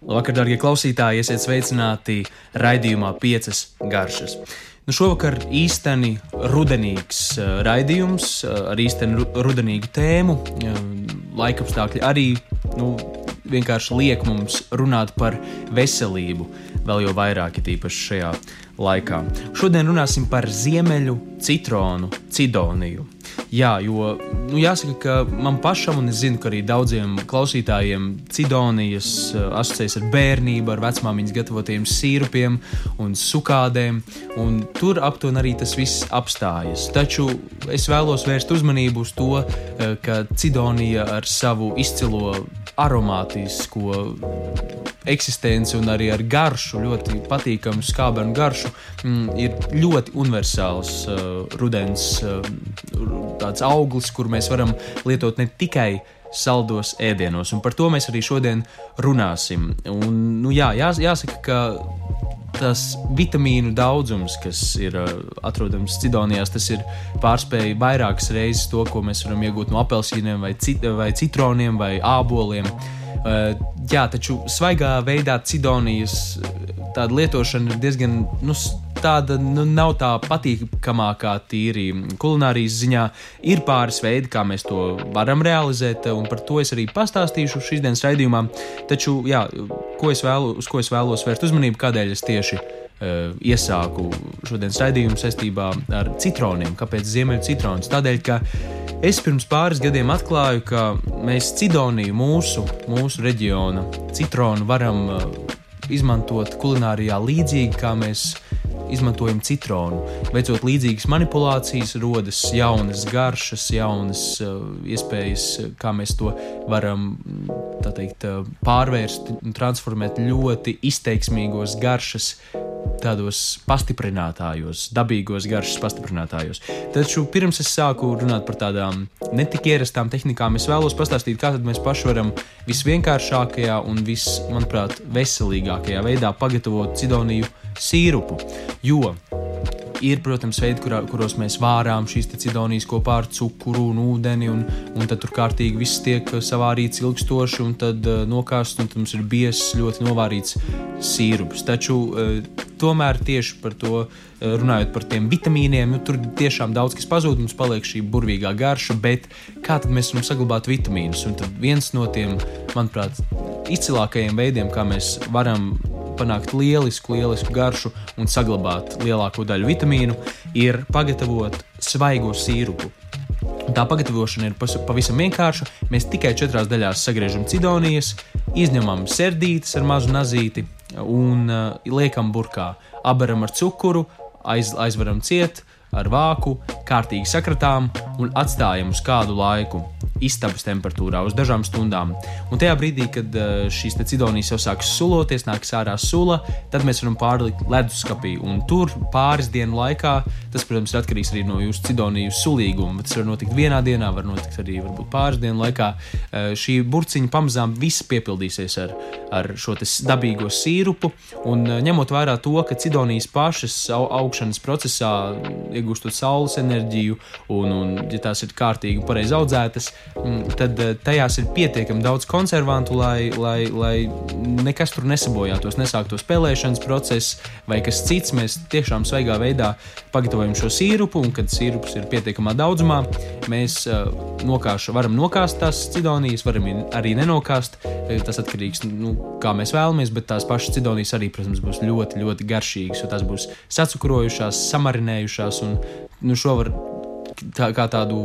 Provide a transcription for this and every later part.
Labvakar, darbie klausītāji! Esiet sveicināti raidījumā Piecas garšas. Nu, šovakar īsteni rudenīgs uh, raidījums uh, ar īsteni rudenīgu tēmu. Uh, laikapstākļi arī nu, vienkārši liek mums runāt par veselību, vēl jau vairāk, tīpaši šajā laikā. Šodien runāsim par ziemeļu citronu, cidoniju. Jā, jo nu, jāsaka, ka man pašam, un es zinu, ka arī daudziem klausītājiem Cidonijas uh, asociējas ar bērnību, ar vecmāmiņas gatavotiem sīrupiem un sukādēm, un tur aptuveni arī tas viss apstājas. Taču es vēlos vērst uzmanību uz to, uh, ka Cidonija ar savu izcilo aromātisko eksistenci un arī ar garšu, ļoti patīkamu skābenu garšu, mm, ir ļoti universāls uh, rudens uh, auglis, kur mēs varam lietot ne tikai saldos ēdienos, un par to mēs arī šodien runāsim. Un, nu, jā, jās, jāsaka, ka tas vitamīnu daudzums, kas ir uh, atrodams cidonijās, tas ir pārspēj vairākas reizes to, ko mēs varam iegūt no apelsīniem, vai, cit vai citroniem, vai āboliem. Uh, jā, taču svaigā veidā cidonijas tāda lietošana ir diezgan nu, tāda, nu, nav tā patīkamākā tīri kulinārijas ziņā. Ir pāris veidi, kā mēs to varam realizēt, un par to es arī pastāstīšu šīs dienas raidījumā. Taču, jā, ko es vēlu, uz ko es vēlos vērst uzmanību, kādēļ es tieši iesāku šodienas raidījumu saistībā ar citroniem. Kāpēc ziemeļu citrons? Tādēļ, ka Es pirms pāris gadiem atklāju, ka mēs Cidoniju, mūsu, mūsu reģiona citronu, varam uh, izmantot kulinārijā līdzīgi kā mēs izmantojam citronu. Veicot līdzīgas manipulācijas, rodas jaunas garšas, jaunas uh, iespējas, kā mēs to varam teikt, pārvērst un transformēt ļoti izteiksmīgos garšas tādos pastiprinātājos, dabīgos garšas pastiprinātājos. Taču pirms es sāku runāt par tādām netik ierastām tehnikām, es vēlos pastāstīt, kā mēs paši varam visvienkāršākajā un vis, manuprāt, veselīgākajā veidā pagatavot cidoniju sīrupu. Jo Ir, protams, veidi, kurā, kuros mēs vārām šīs cidonijas kopā ar cukuru un ūdeni, un, un tad tur kārtīgi viss tiek savārīts ilgstoši, un tad uh, nokāsts, un tad mums ir biezs, ļoti novārīts sīrups. Taču uh, tomēr tieši par to uh, runājot par tiem vitamīniem, nu, tur tiešām daudz kas pazūd, mums paliek šī burvīgā garša, bet kā tad mēs varam saglabāt vitamīnus? Un tad viens no tiem, manuprāt, izcilākajiem veidiem, kā mēs varam panākt lielisku, lielisku garšu un saglabāt lielāko daļu vitamīnu, ir pagatavot svaigo sīrupu. Tā pagatavošana ir pavisam vienkārša. Mēs tikai četrās daļās sagriežam cidonijas, izņemam sērdītes ar mazu nazīti un uh, liekam burkā. Abaram ar cukuru, aiz, aizveram ciet ar vāku, kārtīgi sakratām un atstājam uz kādu laiku istabas temperatūrā uz dažām stundām. Un tajā brīdī, kad eh, šīs cidonijas jau sāks suloties, nāks ārā sula, tad mēs varam pārlikt leduskapī. Un tur pāris dienu laikā, tas, protams, ir atkarīgs arī no jūsu cidoniju sulīguma. Tas var notikt vienā dienā, var notikt arī varbūt, pāris dienu laikā. Eh, šī burciņa pamazām viss piepildīsies ar, ar šo dabīgo sīrupu. Un eh, ņemot vērā to, ka cidonijas pašas augšanas procesā iegūstot saules enerģiju, un, un ja tās ir kārtīgi pareizi audzētas, Mm, tad eh, tajās ir pietiekami daudz konservantu, lai, lai, lai nekas tur nesabojātos, nesāktu spēlēšanas process vai kas cits. Mēs tiešām svaigā veidā pagatavojam šo sīrupu, un kad sīrups ir pietiekamā daudzumā, mēs uh, nokāšu, varam nokāst tās cidonijas, varam arī nenokāst. Eh, tas atkarīgs no nu, kā mēs vēlamies, bet tās pašas cidonijas arī, protams, būs ļoti, ļoti garšīgas, jo tās būs sacukrojušās, samarinējušās, un nu, šo var tā, kā tādu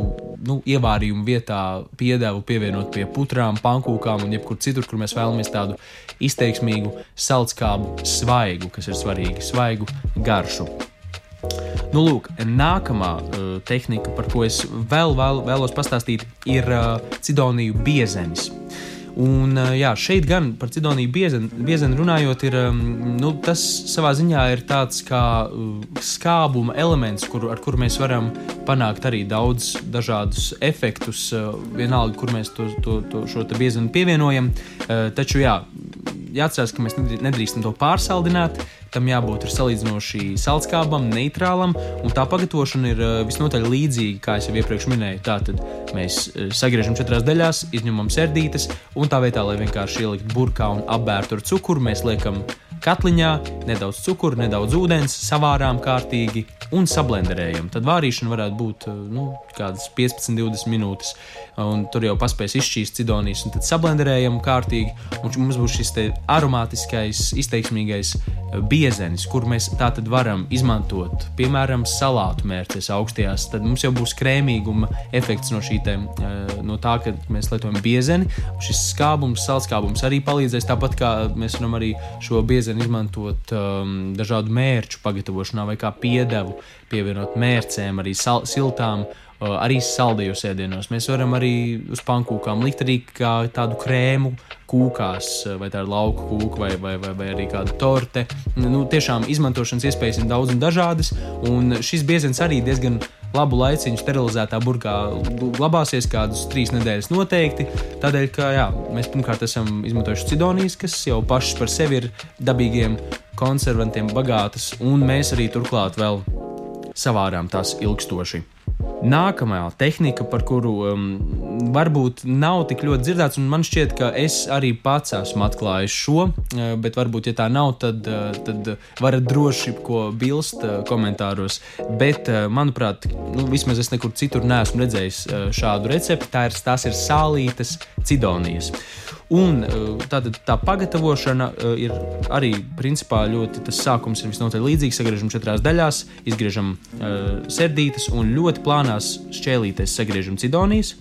nu, ievārījumu vietā piedevu pievienot pie putrām, pankūkām un jebkur citur, kur mēs vēlamies tādu izteiksmīgu saldskābu svaigu, kas ir svarīgi, svaigu garšu. Nu, lūk, nākamā uh, tehnika, par ko es vēl, vēl vēlos pastāstīt, ir uh, cidoniju biezenis. Un, jā, šeit gan par Cidoniju biezeni runājot, ir, nu, tas savā ziņā ir tāds kā skābuma elements, kur, ar kuru mēs varam panākt arī daudz dažādus efektus, vienalga, kur mēs to, to, to, šo biezeni pievienojam. Taču, jā, jāatcerās, ka mēs nedrīkstam to pārsaldināt. Tam jābūt salīdzinoši salskābam, neitrālam, un tā pagatavošana ir visnotaļ līdzīga, kā jau iepriekš minēju. Tātad mēs sagriežam četrās daļās, izņemam sērdītes, un tā vietā, lai vienkārši ielikt burkā un apbērtu ar cukuru, mēs liekam katliņā, nedaudz cukuru, nedaudz ūdens, savārām kārtīgi un sablenderējam. Tad vārīšana varētu būt nu, kādas 15, 20 minūtes. Un tur jau paspēs izšķīst cidonijas, un tad sablenderējam kārtīgi. Un mums būs šis aromātiskais, izteiksmīgais eh, biezenis, kur mēs tā tad varam izmantot, piemēram, salātu mērķis augstajās. Tad mums jau būs krēmīguma efekts no, te, eh, no tā, ka mēs lietojam biezeni. Šis skābums, saldskābums arī palīdzēs. Tāpat kā mēs varam arī šo biezeni izmantot um, dažādu mērķu pagatavošanā vai kā piedevu, pievienot mērcēm, arī sal, siltām arī saldējos ēdienos. Mēs varam arī uz pankūkām likt arī tādu krēmu kūkās, vai tā ir lauka kūka, vai, vai, vai, vai arī kāda torte. Nu, tiešām izmantošanas iespējas ir daudz un dažādas, un šis bieziens arī diezgan labu laiciņu sterilizētā burkā glabāsies kādus trīs nedēļas noteikti. Tādēļ, ka jā, mēs pirmkārt esam izmantojuši cidonijas, kas jau pašas par sevi ir dabīgiem konservantiem bagātas, un mēs arī turklāt vēl savārām tās ilgstoši. Nākamā tehnika, par kuru um, varbūt nav tik ļoti dzirdēts, un man šķiet, ka es arī pats esmu atklājis šo, uh, bet varbūt, ja tā nav, tad, uh, tad varat droši ko bilst uh, komentāros. Bet, manuprāt, nu, vismaz es nekur citur neesmu redzējis šādu recepti. Tā ir, tās ir sālītas cidonijas. Un uh, tātad tā pagatavošana uh, ir arī principā ļoti tas sākums ir visnotaļ līdzīgs. Sagriežam četrās daļās, izgriežam uh, sērdītes un ļoti plānā plānās šķēlītēs sagriežam cidonijas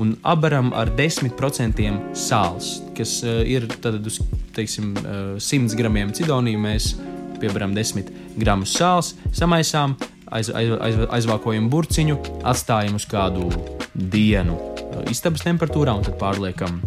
un abaram ar 10% sāls, kas uh, ir tad uz teiksim, uh, 100 gramiem cidoniju. Mēs piebaram 10 gramus sāls, samaisām, aiz, aiz, aiz, aizvākojam burciņu, atstājam uz kādu dienu istabas temperatūrā un tad pārliekam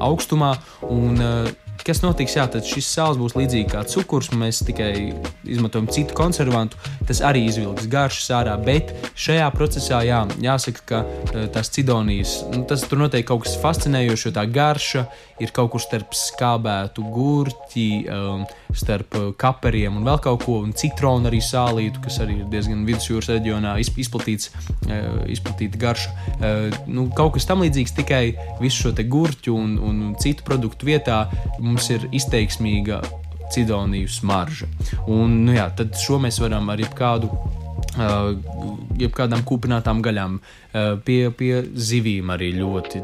augstumā. Un, uh, Kas notiks? Jā, tad šis sāls būs līdzīgs kā cukurs. Mēs tikai izmantojam citu konservantu. Tas arī izvilks garšas ārā, bet šajā procesā jā, jāsaka, ka eh, tās cidonijas, nu, tas tur noteikti kaut kas fascinējošs, jo tā garša ir kaut kur starp skābētu gurķi, um, starp uh, kaperiem un vēl kaut ko, un citronu arī sālītu, kas arī ir diezgan vidusjūras reģionā izplatīts, uh, izplatīta garša. Uh, nu, kaut kas tam līdzīgs, tikai visu šo gurķu un, un citu produktu vietā mums ir izteiksmīga cidoniju smarža. Un, nu jā, tad šo mēs varam ar jebkādu jebkādām kūpinātām gaļām, uh, pie, pie zivīm arī ļoti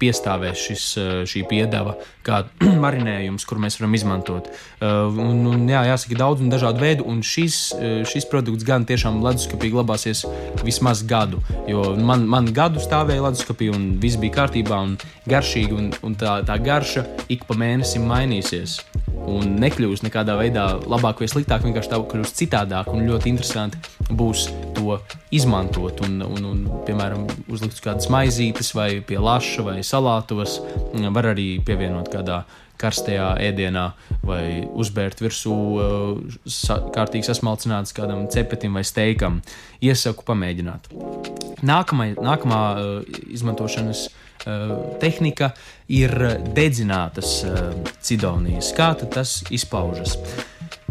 piestāvēs šis, uh, šī piedeva, kā marinējums, kur mēs varam izmantot. Un, un, jā, jāsaka, daudz un dažādu veidu, un šis, šis produkts gan tiešām leduskapī glabāsies vismaz gadu, jo man, man gadu stāvēja leduskapī, un viss bija kārtībā un garšīgi, un, un tā, tā garša ik pa mēnesim mainīsies un nekļūs nekādā veidā labāk vai sliktāk, vienkārši tā kļūst citādāk un ļoti interesanti būs to izmantot. Un, un, un piemēram, uzlikt kādas maizītes vai pie laša vai salātos, var arī pievienot kādā karstajā ēdienā vai uzbērt virsū uh, sa kārtīgi sasmalcināts kādam cepetim vai steikam. Iesaku pamēģināt. Nākamai, nākamā uh, izmantošanas uh, tehnika ir dedzinātas eh, cidonijas. Kā tas izpaužas?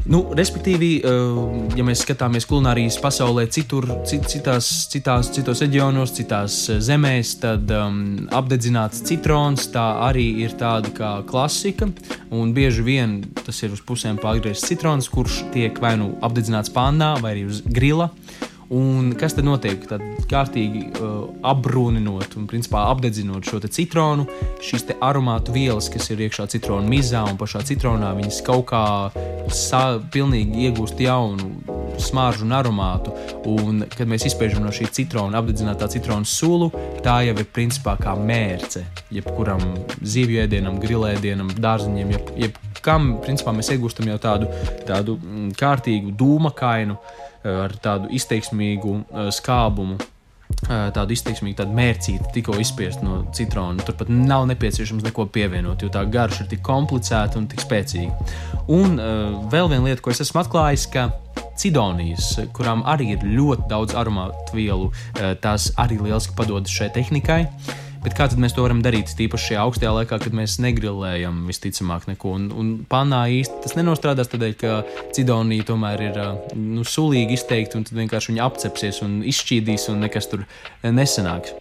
Nu, respektīvi, eh, ja mēs skatāmies kulinārijas pasaulē, citur, citās, citās, citos reģionos, citās zemēs, tad um, apdedzināts citrons tā arī ir tāda kā klasika. Un bieži vien tas ir uz pusēm pārgriezts citrons, kurš tiek vai nu apdedzināts pānā vai arī uz grila. Uh, Un kas tad notiek? Tad kārtīgi uh, apbrūninot un principā apdedzinot šo citronu, šīs aromātu vielas, kas ir iekšā citronu mizā un pašā citronā, viņas kaut kā sa, pilnīgi iegūst jaunu smaržu un aromātu. Un, kad mēs izspiežam no šī citrona, apdedzinātā citrona sulu, tā jau ir principā kā mērce. Jebkuram zivju ēdienam, grilēdienam, dārziņiem, jeb, jebkam, principā mēs iegūstam jau tādu, tādu mm, kārtīgu dūmakainu ar tādu izteiksmīgu skābumu. Tādu izteiksmīgu tādu mērcīti tikko izspiest no citrona. Turpat nav nepieciešams neko pievienot, jo tā garša ir tik komplicēta un tik spēcīga. Un uh, vēl viena lieta, ko es esmu atklājis, ka cidonijas, kurām arī ir ļoti daudz aromātu vielu, uh, tās arī lieliski padodas šai tehnikai. Bet kā tad mēs to varam darīt? Tīpaši šajā augstajā laikā, kad mēs negrilējam visticamāk neko. Un, un panā īsti tas nenostrādās tādēļ, ka cidonija tomēr ir nu, sulīgi izteikti, un tad vienkārši viņi apcepsies un izšķīdīs, un nekas tur nesanāks.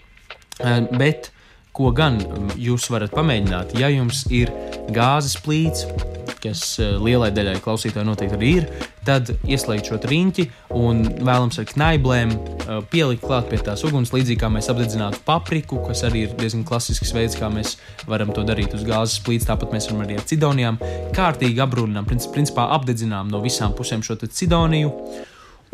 Bet ko gan jūs varat pamēģināt, ja jums ir gāzes plīts, kas eh, lielai daļai klausītāju noteikti arī ir, tad ieslēgt šo riņķi un vēlams ar knaiblēm eh, pielikt klāt pie tās uguns, līdzīgi kā mēs apdedzinātu papriku, kas arī ir diezgan klasisks veids, kā mēs varam to darīt uz gāzes plīts. Tāpat mēs varam arī ar cidonijām kārtīgi apbrūnām, principā apdedzinām no visām pusēm šo cidoniju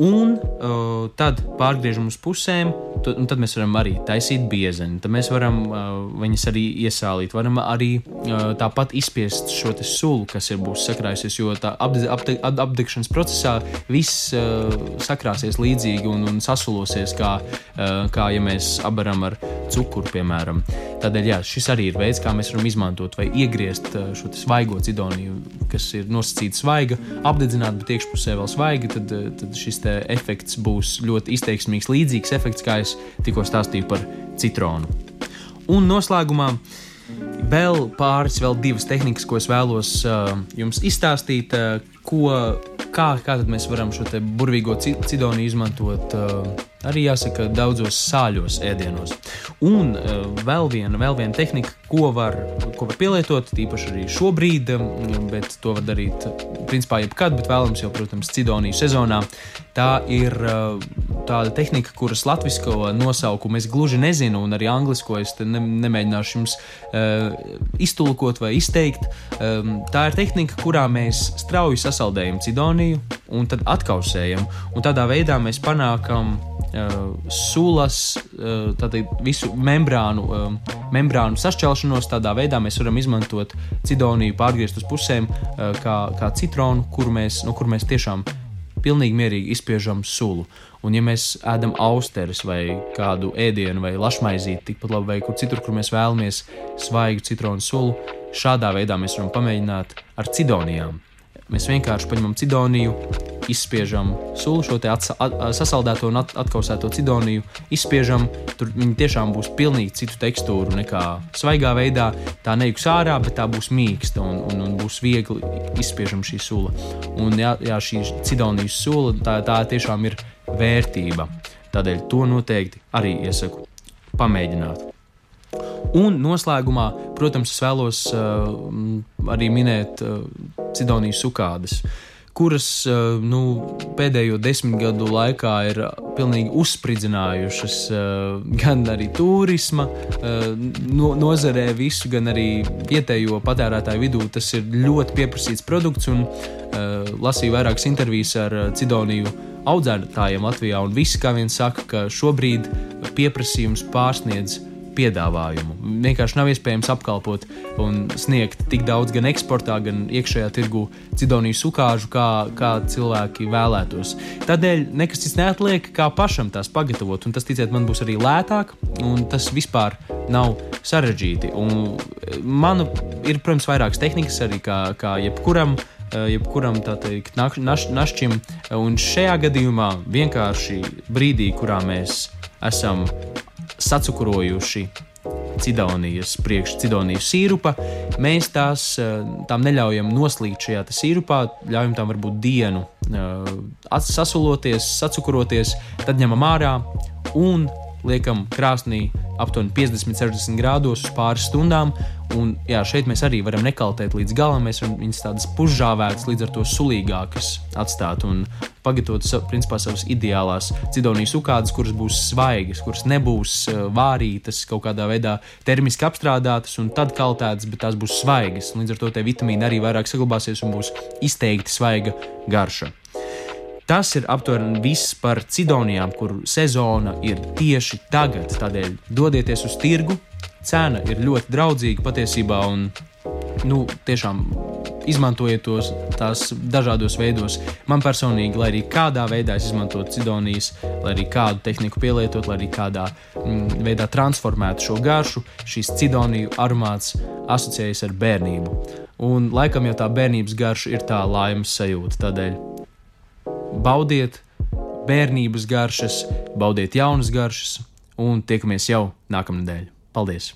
Un uh, tad pārgriežam uz pusēm, un tad mēs varam arī taisīt biezeni. Tad mēs varam uh, viņas arī iesālīt. Varam arī uh, tāpat izspiest šo sulu, kas ir būs sakrājusies, jo tā apde, apde, apdegšanas procesā viss uh, sakrāsies līdzīgi un, un sasulosies, kā, uh, kā ja mēs abaram ar cukuru, piemēram. Tādēļ jā, šis arī ir veids, kā mēs varam izmantot vai iegriezt uh, šo svaigo cidoniju, kas ir nosacīta svaiga, apdedzināt, bet iekšpusē vēl svaiga. Tad, uh, tad šis efekts būs ļoti izteiksmīgs, līdzīgs efekts, kā es tikko stāstīju par citronu. Un noslēgumā vēl pāris, vēl divas tehnikas, ko es vēlos uh, jums izstāstīt, uh, ko, kā, kā mēs varam šo burvīgo cidonu izmantot. Uh, arī jāsaka, daudzos sāļos ēdienos. Un uh, vēl, viena, vēl viena tehnika, ko var, ko var pielietot, tīpaši arī šobrīd, bet to var darīt principā jebkad, bet vēlams jau, protams, cidoniju sezonā. Tā ir uh, tāda tehnika, kuras latviešu nosaukumu es gluži nezinu, un arī anglisko es ne, nemēģināšu jums uh, iztulkot vai izteikt. Um, tā ir tehnika, kurā mēs strauji sasaldējam cidoniju un tad atkausējam, un tādā veidā mēs panākam sulas, uh, tātad visu membrānu, uh, membrānu sašķelšanos. Tādā veidā mēs varam izmantot cidoniju, pārgriezt uz pusēm, kā, kā citronu, kur mēs, no kur mēs tiešām pilnīgi mierīgi izspiežam sulu. Un, ja mēs ēdam austeres vai kādu ēdienu vai lašmaizīti, tikpat labi vai kur citur, kur mēs vēlamies svaigu citronu sulu, šādā veidā mēs varam pamēģināt ar cidonijām. Mēs vienkārši paņemam cidoniju, izspiežam sulu, šo atsa, at, sasaldēto un at, atkausēto cidoniju, izspiežam. Tur viņi tiešām būs pilnīgi citu tekstūru nekā svaigā veidā. Tā neiks ārā, bet tā būs mīksta un, un, un būs viegli izspiežama šī sula. Un jā, jā šī cidonijas sula, tā, tā tiešām ir vērtība. Tādēļ to noteikti arī iesaku pamēģināt. Un noslēgumā, protams, es vēlos uh, arī minēt uh, Cidonijas sukādes, kuras uh, nu, pēdējo desmit gadu laikā ir pilnīgi uzspridzinājušas uh, gan arī turisma no, nozarē, visu, gan arī vietējo patērētāju vidū. Tas ir ļoti pieprasīts produkts, un lasīju vairākas intervijas ar Cidoniju audzētājiem Latvijā, un visi kā viens saka, ka šobrīd pieprasījums pārsniedz piedāvājumu. Vienkārši nav iespējams apkalpot un sniegt tik daudz gan eksportā, gan iekšējā tirgu cidoniju sukāžu, kā, kā cilvēki vēlētos. Tādēļ nekas cits neatliek, kā pašam tās pagatavot, un tas, ticiet, man būs arī lētāk, un tas vispār nav sarežģīti. Un man ir, protams, vairākas tehnikas arī kā, kā jebkuram jebkuram teikt, naš, našķim. Un šajā gadījumā vienkārši brīdī, kurā mēs esam sacukurojuši cidonijas, priekšcidonijas sīrupa, mēs tās eh, tām neļaujam noslīgt šajā sīrupā, ļaujam tām varbūt dienu eh, sasuloties, sacukuroties, tad ņemam ārā un liekam krāsnī aptuveni 50-60 grādos uz pāris stundām. Un, jā, šeit mēs arī varam nekaltēt līdz galam. Mēs varam viņas tādas pušžāvētas, līdz ar to sulīgākas atstāt un pagatavot principā savas ideālās cidonijas ukādes, kuras būs svaigas, kuras nebūs uh, vārītas, kaut kādā veidā termiski apstrādātas un tad kaltētas, bet tās būs svaigas. Līdz ar to tie vitamīni arī vairāk saglabāsies un būs izteikti svaiga garša. Tas ir aptuveni viss par cidonijām, kur sezona ir tieši tagad. Tādēļ dodieties uz tirgu. Cena ir ļoti draudzīga patiesībā, un nu, tiešām izmantojiet tos tās dažādos veidos. Man personīgi, lai arī kādā veidā es izmantotu cidonijas, lai arī kādu tehniku pielietot, lai arī kādā mm, veidā transformētu šo garšu, šīs cidoniju aromāts asociējas ar bērnību. Un laikam jau tā bērnības garša ir tā laimes sajūta. Tādēļ baudiet bērnības garšas, baudiet jaunas garšas, un tiekamies jau nākamnedēļ. Paldies!